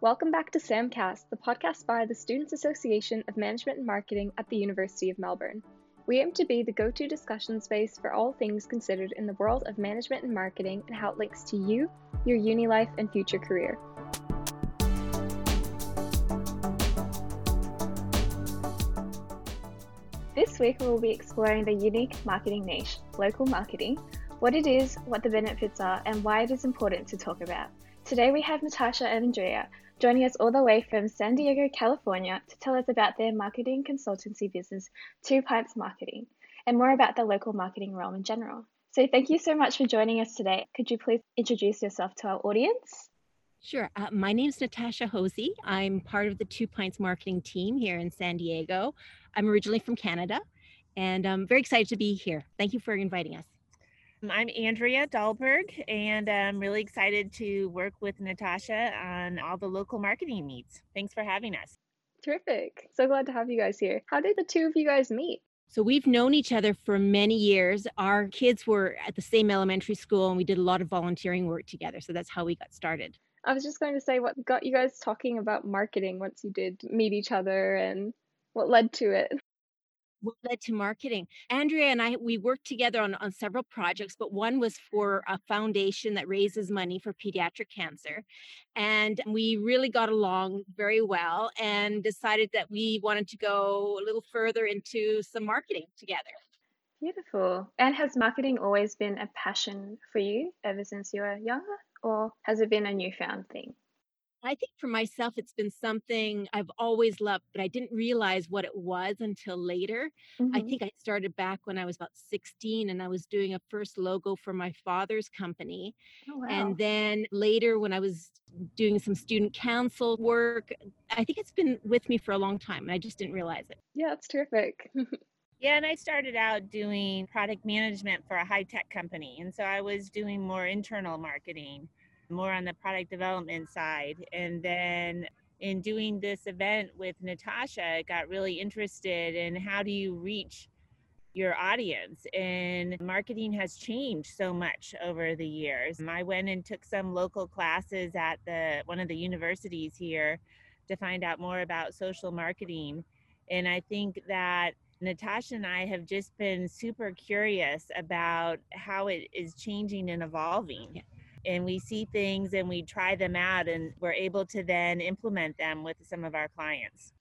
Welcome back to SAMcast, the podcast by the Students Association of Management and Marketing at the University of Melbourne. We aim to be the go to discussion space for all things considered in the world of management and marketing and how it links to you, your uni life, and future career. This week, we will be exploring the unique marketing niche, local marketing, what it is, what the benefits are, and why it is important to talk about. Today, we have Natasha and Andrea joining us all the way from San Diego, California, to tell us about their marketing consultancy business, Two Pints Marketing, and more about the local marketing realm in general. So, thank you so much for joining us today. Could you please introduce yourself to our audience? Sure. Uh, my name is Natasha Hosey. I'm part of the Two Pints marketing team here in San Diego. I'm originally from Canada, and I'm very excited to be here. Thank you for inviting us. Um, I'm Andrea Dahlberg, and I'm really excited to work with Natasha on all the local marketing needs. Thanks for having us. Terrific. So glad to have you guys here. How did the two of you guys meet? So we've known each other for many years. Our kids were at the same elementary school and we did a lot of volunteering work together. So that's how we got started. I was just going to say what got you guys talking about marketing once you did meet each other and what led to it what led to marketing. Andrea and i we worked together on, on several projects but one was for a foundation that raises money for pediatric cancer and we really got along very well and decided that we wanted to go a little further into some marketing together. Beautiful. And has marketing always been a passion for you ever since you were younger or has it been a newfound thing I think for myself, it's been something I've always loved, but I didn't realize what it was until later. Mm-hmm. I think I started back when I was about 16 and I was doing a first logo for my father's company. Oh, wow. And then later, when I was doing some student council work, I think it's been with me for a long time and I just didn't realize it. Yeah, it's terrific. Yeah, and I started out doing product management for a high tech company. And so I was doing more internal marketing more on the product development side. And then in doing this event with Natasha, I got really interested in how do you reach your audience and marketing has changed so much over the years. Mm, I went and took some local classes at the one of the universities here to find out more about social marketing and I think that Natasha and I have just been super curious about how it is changing and evolving. Yeah and we see things and we try them out and we're able to then implement them with some of our clients.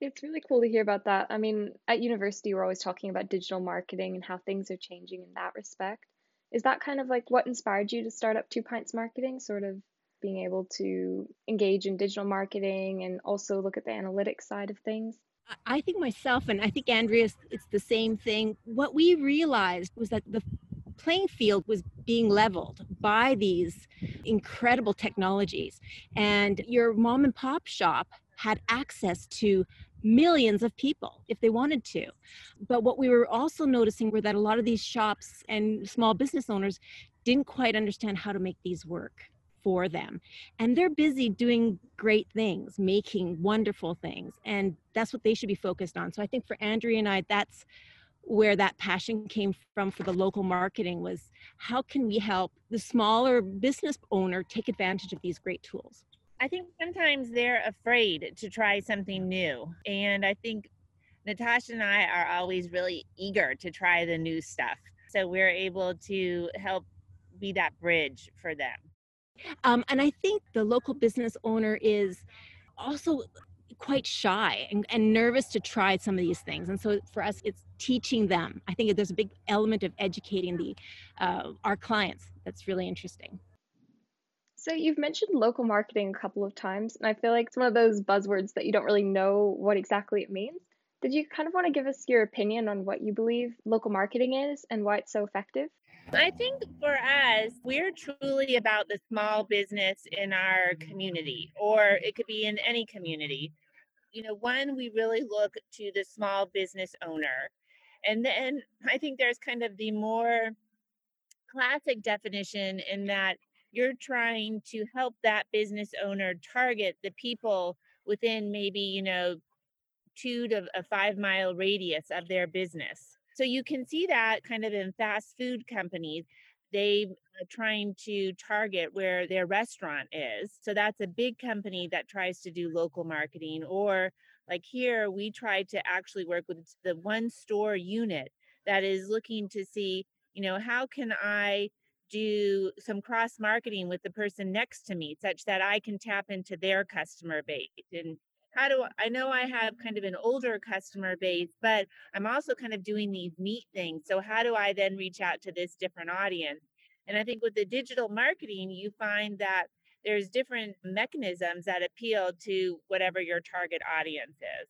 It's really cool to hear about that. I mean, at university, we're always talking about digital marketing and how things are changing in that respect. Is that kind of like what inspired you to start up Two Pints Marketing, sort of being able to engage in digital marketing and also look at the analytics side of things? I think myself, and I think Andrea, it's the same thing. What we realized was that the playing field was being leveled by these incredible technologies. And your mom and pop shop had access to millions of people if they wanted to. But what we were also noticing were that a lot of these shops and small business owners didn't quite understand how to make these work for them. And they're busy doing great things, making wonderful things. And that's what they should be focused on. So I think for Andrea and I, that's where that passion came from for the local marketing was how can we help the smaller business owner take advantage of these great tools? I think sometimes they're afraid to try something new and i think natasha and i are always really eager to try the new stuff so we're able to help be that bridge for them. Um, and i think the local business owner is also quite shy and, and nervous to try some of these things and so for us it's teaching them. I think there's a big element of educating the uh, our clients that's really interesting. So you've mentioned local marketing a couple of times and i feel like it's one of those buzzwords that you don't really know what exactly it means. Did you kind of want to give us your opinion on what you believe local marketing is and why it's so effective? I think for us, we're truly about the small business in our community, or it could be in any community. You know, one, we really look to the small business owner. And then I think there's kind of the more classic definition in that you're trying to help that business owner target the people within maybe, you know, two to a five mile radius of their business. So you can see that kind of in fast food companies. They are trying to target where their restaurant is. So that's a big company that tries to do local marketing. Or like here, we try to actually work with the one store unit that is looking to see, you know, how can I do some cross marketing with the person next to me such that I can tap into their customer base and how do I, I know I have kind of an older customer base, but I'm also kind of doing these neat things. So how do I then reach out to this different audience? And I think with the digital marketing, you find that there's different mechanisms that appeal to whatever your target audience is.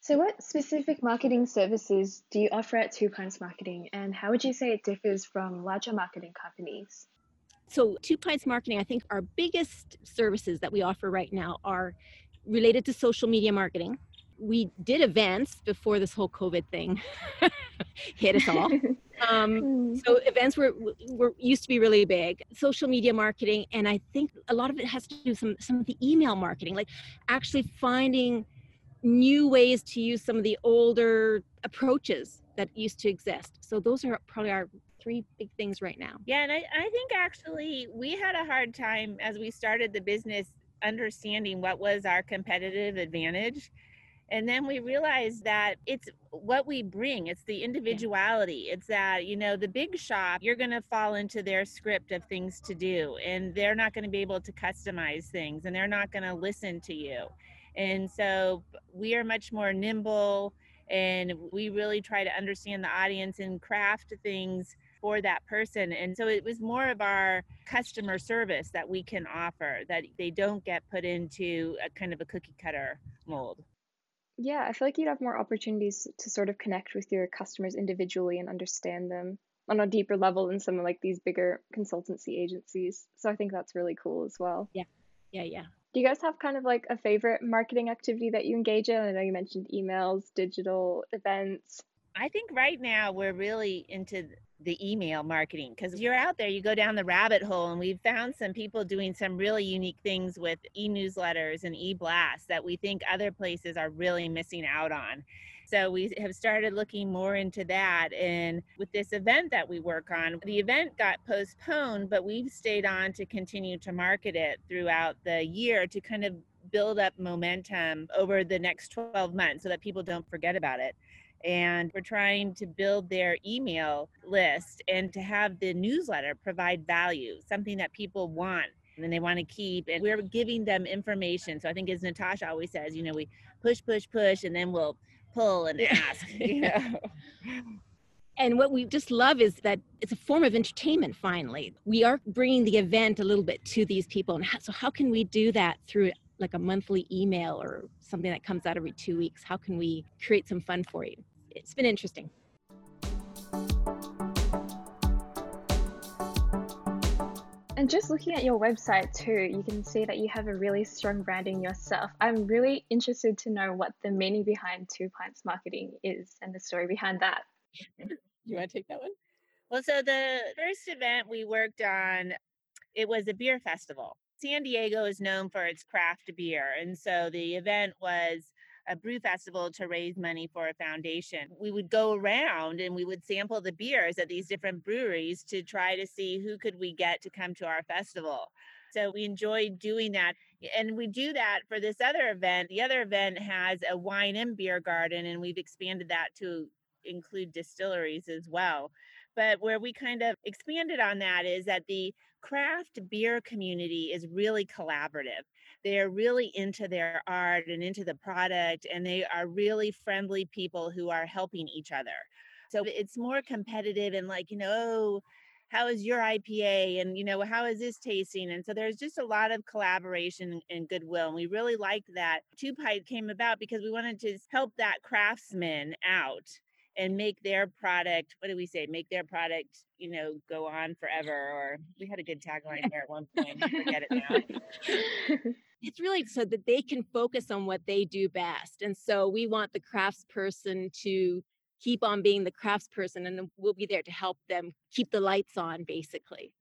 So, what specific marketing services do you offer at Two Pints Marketing, and how would you say it differs from larger marketing companies? So, Two Pints Marketing, I think our biggest services that we offer right now are related to social media marketing. We did events before this whole COVID thing hit us all. Um, hmm. so events were, were used to be really big. Social media marketing, and I think a lot of it has to do some some of the email marketing, like actually finding new ways to use some of the older approaches that used to exist. So those are probably our three big things right now. Yeah, and I, I think actually we had a hard time as we started the business understanding what was our competitive advantage. And then we realized that it's what we bring, it's the individuality. It's that, you know, the big shop, you're going to fall into their script of things to do, and they're not going to be able to customize things, and they're not going to listen to you. And so we are much more nimble, and we really try to understand the audience and craft things for that person. And so it was more of our customer service that we can offer that they don't get put into a kind of a cookie cutter mold. Yeah, I feel like you'd have more opportunities to sort of connect with your customers individually and understand them on a deeper level than some of like these bigger consultancy agencies. So I think that's really cool as well. Yeah. Yeah, yeah. Do you guys have kind of like a favorite marketing activity that you engage in? I know you mentioned emails, digital events. I think right now we're really into the email marketing because you're out there you go down the rabbit hole and we've found some people doing some really unique things with e-newsletters and e-blasts that we think other places are really missing out on. So we have started looking more into that and with this event that we work on the event got postponed but we've stayed on to continue to market it throughout the year to kind of build up momentum over the next 12 months so that people don't forget about it and we're trying to build their email list and to have the newsletter provide value, something that people want and they want to keep. And we're giving them information. So I think, as Natasha always says, you know, we push, push, push, and then we'll pull and ask. You know? And what we just love is that it's a form of entertainment, finally. We are bringing the event a little bit to these people. And so, how can we do that through like a monthly email or something that comes out every two weeks? How can we create some fun for you? It's been interesting. And just looking at your website too, you can see that you have a really strong branding yourself. I'm really interested to know what the meaning behind Two Pints Marketing is and the story behind that. you want to take that one? Well, so the first event we worked on, it was a beer festival. San Diego is known for its craft beer. And so the event was a brew festival to raise money for a foundation. We would go around and we would sample the beers at these different breweries to try to see who could we get to come to our festival. So we enjoyed doing that. And we do that for this other event. The other event has a wine and beer garden, and we've expanded that to include distilleries as well. But where we kind of expanded on that is that the craft beer community is really collaborative. They're really into their art and into the product, and they are really friendly people who are helping each other. So it's more competitive and like, you know, oh, how is your IPA? And, you know, how is this tasting? And so there's just a lot of collaboration and goodwill. And we really liked that Two Pint came about because we wanted to help that craftsman out and make their product what do we say? Make their product you know go on forever or we had a good tagline there at one point forget it now. It's really so that they can focus on what they do best and so we want the craftsperson to keep on being the craftsperson and we'll be there to help them keep the lights on basically.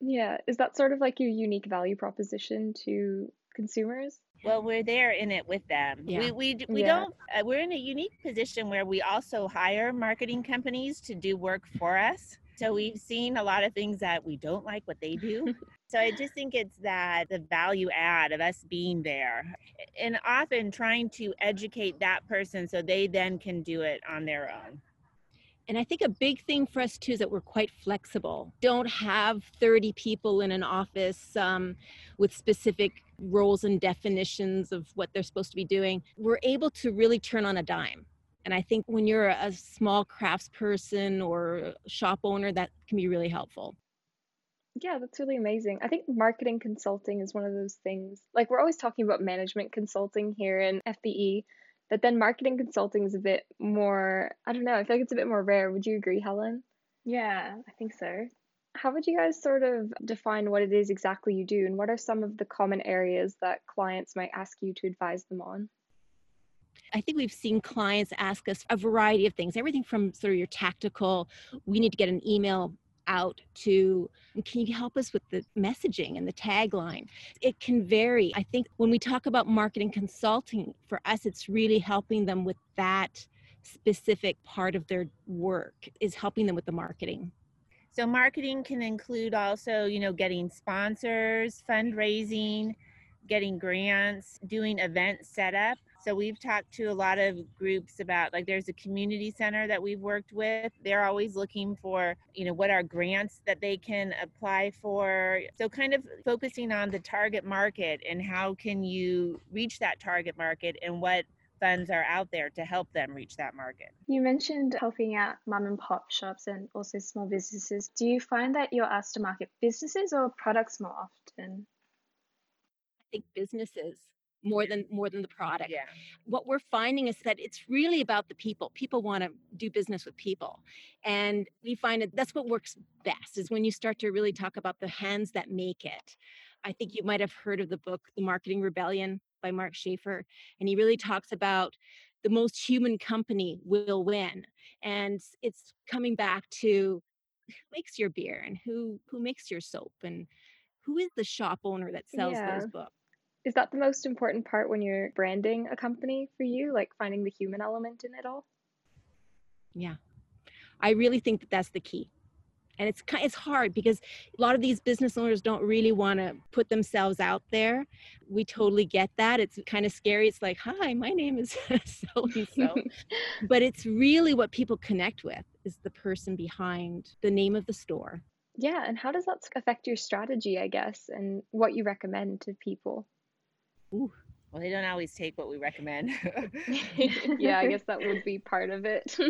Yeah is that sort of like your unique value proposition to consumers well we're there in it with them yeah. we we, we yeah. don't uh, we're in a unique position where we also hire marketing companies to do work for us So we've seen a lot of things that we don't like what they do. so I just think it's that the value add of us being there and often trying to educate that person so they then can do it on their own. And I think a big thing for us too is that we're quite flexible. Don't have 30 people in an office um, with specific roles and definitions of what they're supposed to be doing. We're able to really turn on a dime. And I think when you're a small craftsperson or shop owner, that can be really helpful. Yeah, that's really amazing. I think marketing consulting is one of those things. Like, we're always talking about management consulting here in FBE, but then marketing consulting is a bit more, I don't know, I feel like it's a bit more rare. Would you agree, Helen? Yeah, I think so. How would you guys sort of define what it is exactly you do, and what are some of the common areas that clients might ask you to advise them on? I think we've seen clients ask us a variety of things, everything from sort of your tactical, we need to get an email out to can you help us with the messaging and the tagline? It can vary. I think when we talk about marketing consulting for us it's really helping them with that specific part of their work is helping them with the marketing. So marketing can include also you know getting sponsors fundraising getting grants doing event setup so we've talked to a lot of groups about like there's a community center that we've worked with. They're always looking for, you know, what are grants that they can apply for. So kind of focusing on the target market and how can you reach that target market and what funds are out there to help them reach that market. You mentioned helping out mom and pop shops and also small businesses. Do you find that you're asked to market businesses or products more often? I think businesses more than more than the product. Yeah. What we're finding is that it's really about the people. People want to do business with people. And we find that that's what works best is when you start to really talk about the hands that make it. I think you might have heard of the book The Marketing Rebellion by Mark Schaefer and he really talks about the most human company will win. And it's coming back to who makes your beer and who who makes your soap and who is the shop owner that sells Yeah. those books Is that the most important part when you're branding a company for you, like finding the human element in it all? Yeah. I really think that that's the key. And it's it's hard because a lot of these business owners don't really want to put themselves out there. We totally get that. It's kind of scary. It's like, "Hi, my name is so and so." But it's really what people connect with is the person behind the name of the store. Yeah, and how does that affect your strategy, I guess, and what you recommend to people? Well, they don't always take what we recommend. yeah, I guess that would be part of it.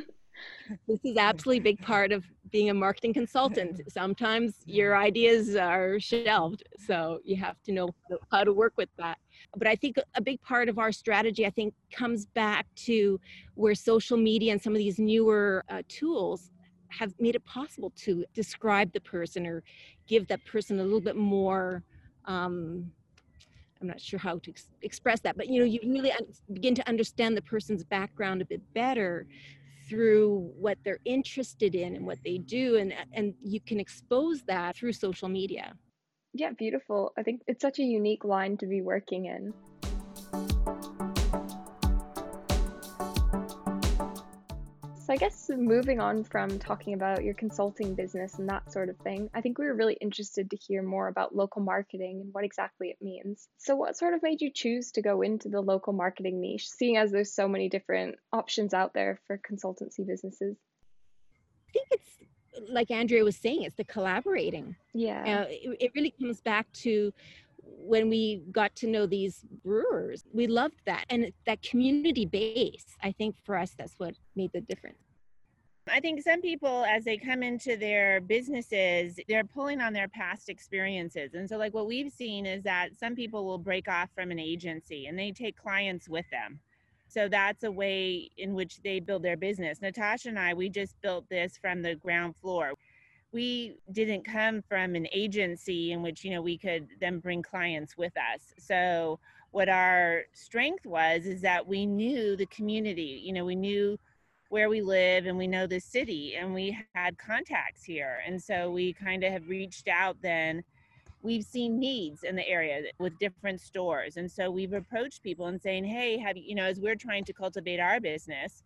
This is absolutely a big part of being a marketing consultant. Sometimes your ideas are shelved, so you have to know how to work with that. But I think a big part of our strategy, I think, comes back to where social media and some of these newer uh, tools have made it possible to describe the person or give that person a little bit more. Um, I'm not sure how to ex- express that, but you know, you really un- begin to understand the person's background a bit better through what they're interested in and what they do and and you can expose that through social media yeah, beautiful. I think it's such a unique line to be working in. I guess moving on from talking about your consulting business and that sort of thing, I think we were really interested to hear more about local marketing and what exactly it means. So what sort of made you choose to go into the local marketing niche, seeing as there's so many different options out there for consultancy businesses? i think it's like andrea was saying it's the collaborating Yeah. uh, it, it really comes back to when we got to know these brewers we loved that and that community base i think for us that's what made the difference I think some people, as they come into their businesses, they're pulling on their past experiences. And so, like, what we've seen is that some people will break off from an agency and they take clients with them. So, that's a way in which they build their business. Natasha and I, we just built this from the ground floor. We didn't come from an agency in which, you know, we could then bring clients with us. So, what our strength was is that we knew the community, you know, we knew where we live and we know the city and we had contacts here. And so we kind of have reached out then. We've seen needs in the area with different stores. And so we've approached people and saying hey have you you know as we're trying to cultivate our business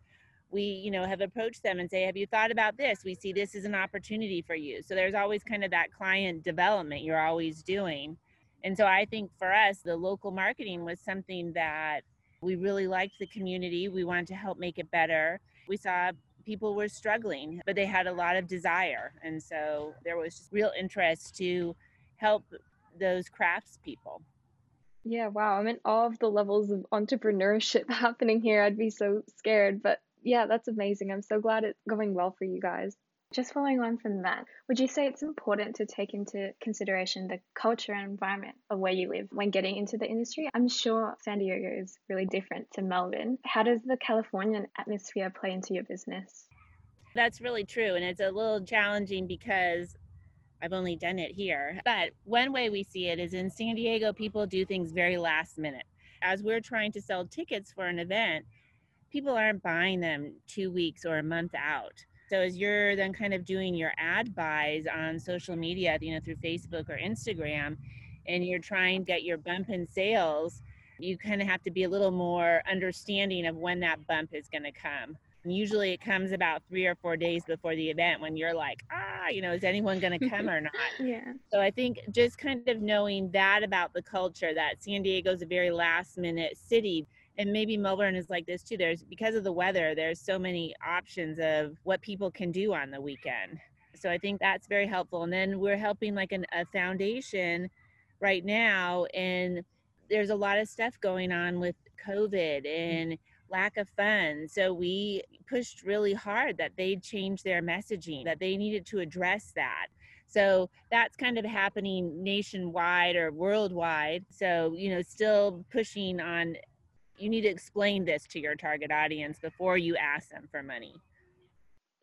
we you know have approached them and say have you thought about this? We see this as an opportunity for you. So there's always kind of that client development you're always doing. And so i think for us the local marketing was something that we really liked the community. We wanted to help make it better. We saw people were struggling but they had a lot of desire. And so there was just real interest to help those crafts people yeah, wow. I'm in awe of the levels of entrepreneurship happening here. I'd be so scared, but yeah, that's amazing. I'm so glad it's going well for you guys. Just following on from that, would you say it's important to take into consideration the culture and environment of where you live when getting into the industry? I'm sure San Diego is really different to Melbourne. How does the Californian atmosphere play into your business? That's really true. And it's a little challenging because I've only done it here. But one way we see it is in San Diego, people do things very last minute. As we're trying to sell tickets for an event, people aren't buying them two weeks or a month out. So as you're then kind of doing your ad buys on social media, you know, through Facebook or Instagram, and you're trying to get your bump in sales, you kind of have to be a little more understanding of when that bump is going to come. And usually it comes about three or four days before the event when you're like, ah, you know, is anyone going to come or not? yeah. So I think just kind of knowing that about the culture, that San Diego is a very last minute city. And maybe Melbourne is like this too. There's because of the weather, there's so many options of what people can do on the weekend. So I think that's very helpful. And then we're helping like an, a foundation right now, and there's a lot of stuff going on with COVID and lack of funds. So we pushed really hard that they change their messaging, that they needed to address that. So that's kind of happening nationwide or worldwide. So, you know, still pushing on you need to explain this to your target audience before you ask them for money.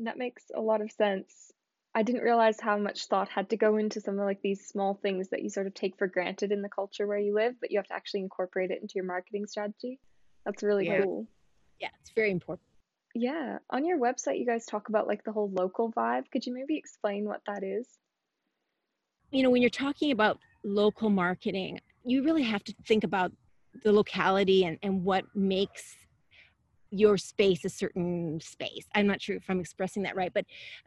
That makes a lot of sense. I didn't realize how much thought had to go into some of like these small things that you sort of take for granted in the culture where you live, but you have to actually incorporate it into your marketing strategy. That's really yeah. cool. Yeah, it's very important. Yeah. On your website, you guys talk about like the whole local vibe. Could you maybe explain what that is? You know, when you're talking about local marketing, you really have to think about the locality and, and what makes your space a certain space. I'm not sure if I'm expressing that right, but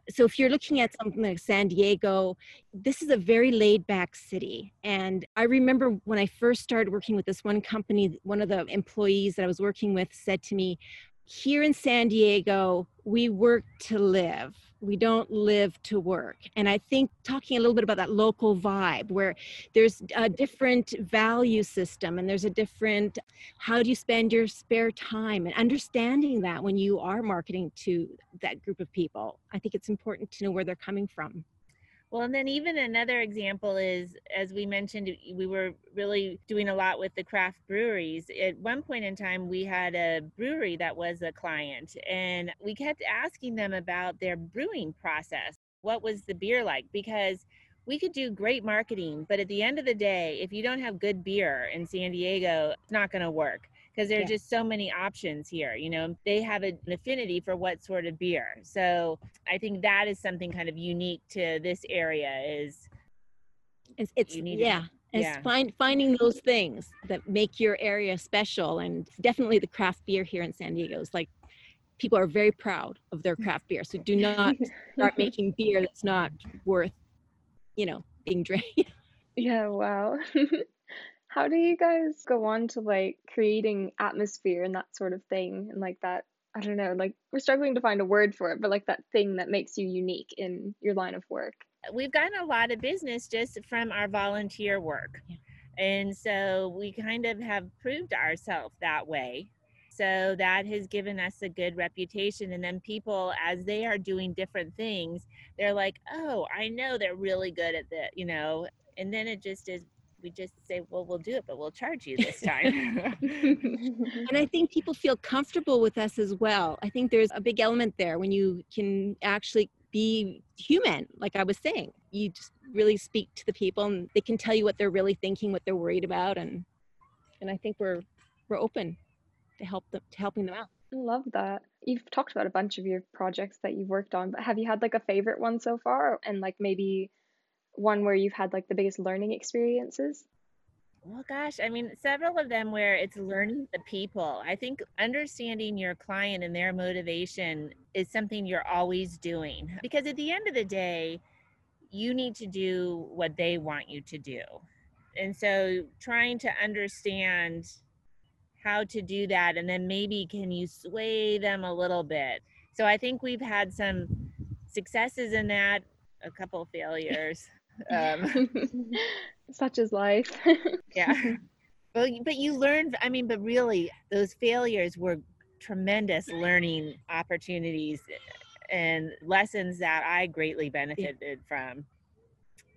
so if you're looking at something like San Diego, this is a very laid back city. And I remember when I first started working with this one company, one of the employees that I was working with said to me, Here in San Diego, we work to live we don't live to work. And i think talking a little bit about that local vibe where there's a different value system and there's a different how do you spend your spare time? And understanding that when you are marketing to that group of people i think it's important to know where they're coming from well, and then even another example is, as we mentioned, we were really doing a lot with the craft breweries. At one point in time, we had a brewery that was a client, and we kept asking them about their brewing process. What was the beer like? Because we could do great marketing, but at the end of the day, if you don't have good beer in San Diego, it's not going to work because there are yeah. just so many options here. You know, they have an affinity for what sort of beer. So I think that is something kind of unique to this area. Is it's, it's yeah. To, it's yeah. find finding those things that make your area special, and definitely the craft beer here in San Diego is like people are very proud of their craft beer. So do not start making beer that's not worth, you know, being drank. Yeah, wow. How do you guys go on to like creating atmosphere and that sort of thing and like that I don't know, like we're struggling to find a word for it, but like that thing that makes you unique in your line of work. We've gotten a lot of business just from our volunteer work. Yeah. And so we kind of have proved ourselves that way. So that has given us a good reputation. And then people, as they are doing different things, they're like, oh, I know they're really good at that, you know. And then it just is we just say, well, we'll do it, but we'll charge you this time. and I think people feel comfortable with us as well. I think there's a big element there when you can actually be human, like I was saying. You just really speak to the people and they can tell you what they're really thinking, what they're worried about. And and I think we're we're open to help them to helping them out. I love that. You've talked about a bunch of your projects that you've worked on, but have you had like a favorite one so far and like maybe one where you've had like the biggest learning experiences? Well, gosh, I mean, several of them where it's learning the people. I think understanding your client and their motivation is something you're always doing because at the end of the day, you need to do what they want you to do. And so trying to understand how to do that and then maybe can you sway them a little bit. So I think we've had some successes in that, a couple failures. Um, Such is life. yeah. Well, but you learned, I mean, but really, those failures were tremendous learning opportunities and lessons that I greatly benefited from.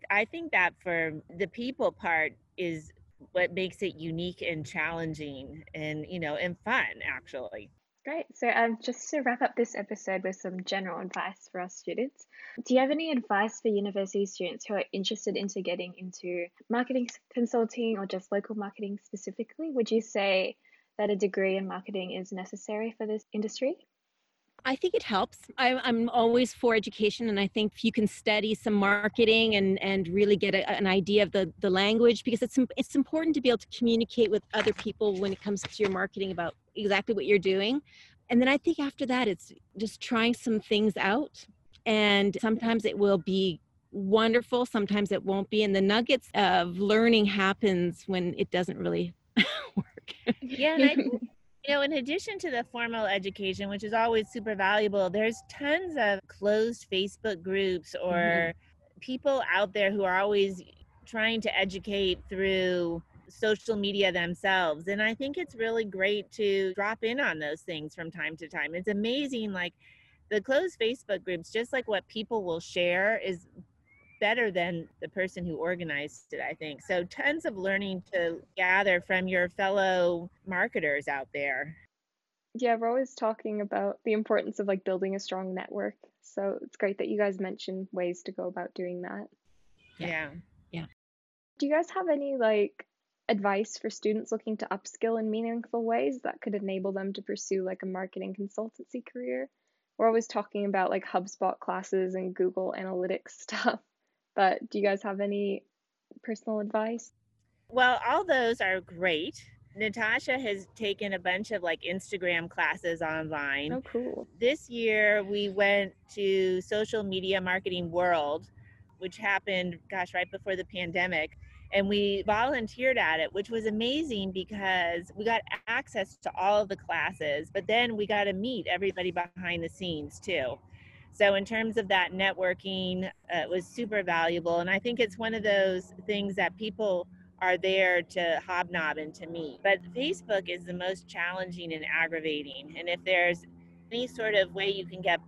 I think that for the people part is what makes it unique and challenging and, you know, and fun actually. Great. So, um, just to wrap up this episode with some general advice for our students, do you have any advice for university students who are interested into getting into marketing consulting or just local marketing specifically? Would you say that a degree in marketing is necessary for this industry? I think it helps. I, am always for education, and I think you can study some marketing and, and really get a, an idea of the, the language, because it's it's important to be able to communicate with other people when it comes to your marketing about exactly what you're doing. And then I think after that, it's just trying some things out, and sometimes it will be wonderful, sometimes it won't be, and the nuggets of learning happens when it doesn't really work. Yeah, and I you know, in addition to the formal education, which is always super valuable, there's tons of closed Facebook groups or mm-hmm. people out there who are always trying to educate through social media themselves. And I think it's really great to drop in on those things from time to time. It's amazing, like the closed Facebook groups, just like what people will share is better than the person who organized it, I think. So, tons of learning to gather from your fellow marketers out there. Yeah, we're always talking about the importance of like building a strong network. So, it's great that you guys mentioned ways to go about doing that. Yeah. Yeah. Do you guys have any like advice for students looking to upskill in meaningful ways that could enable them to pursue like a marketing consultancy career? We're always talking about like HubSpot classes and Google Analytics stuff. But do you guys have any personal advice? Well, all those are great. Natasha has taken a bunch of like Instagram classes online. Oh, cool. This year we went to Social Media Marketing World, which happened, gosh, right before the pandemic. And we volunteered at it, which was amazing because we got access to all of the classes, but then we got to meet everybody behind the scenes too. So, in terms of that networking, uh, it was super valuable. And I think it's one of those things that people are there to hobnob and to meet. But Facebook is the most challenging and aggravating. And if there's any sort of way you can get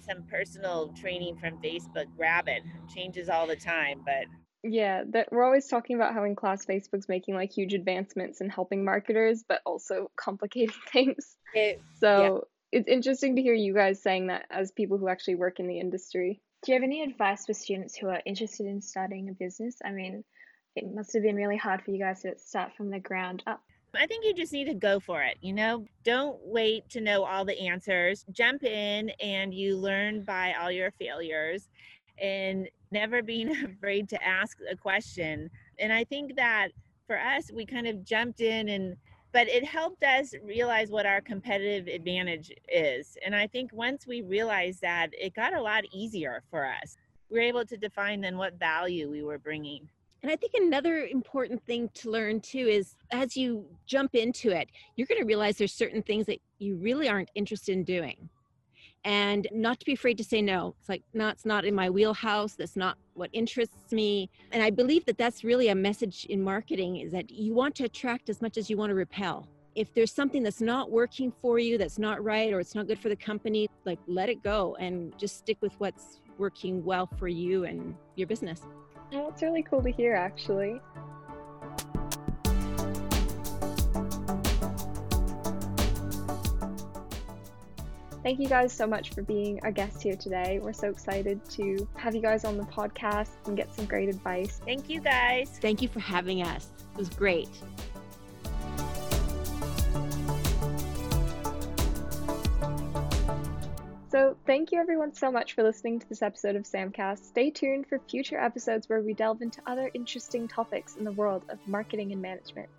some personal training from Facebook, grab it. it changes all the time, but yeah, that we're always talking about how in class Facebook's making like huge advancements in helping marketers, but also complicating things. It, so it's interesting to hear you guys saying that as people who actually work in the industry. Do you have any advice for students who are interested in starting a business? I mean, it must have been really hard for you guys to start from the ground up. I think you just need to go for it. You know, don't wait to know all the answers. Jump in and you learn by all your failures and never being afraid to ask a question. And I think that for us, we kind of jumped in and but it helped us realize what our competitive advantage is. And I think once we realized that, it got a lot easier for us. We were able to define then what value we were bringing. And I think another important thing to learn too is as you jump into it, you're going to realize there's certain things that you really aren't interested in doing and not to be afraid to say no. It's like no it's not in my wheelhouse. That's not what interests me. And i believe that that's really a message in marketing is that you want to attract as much as you want to repel. If there's something that's not working for you that's not right or it's not good for the company like let it go and just stick with what's working well for you and your business. It's really cool to hear actually Thank you guys so much for being our guests here today. We're so excited to have you guys on the podcast and get some great advice. Thank you guys. Thank you for having us. It was great. So, thank thank you everyone so much for listening to this episode of Samcast. Stay tuned for future episodes where we delve into other interesting topics in the world of marketing and management.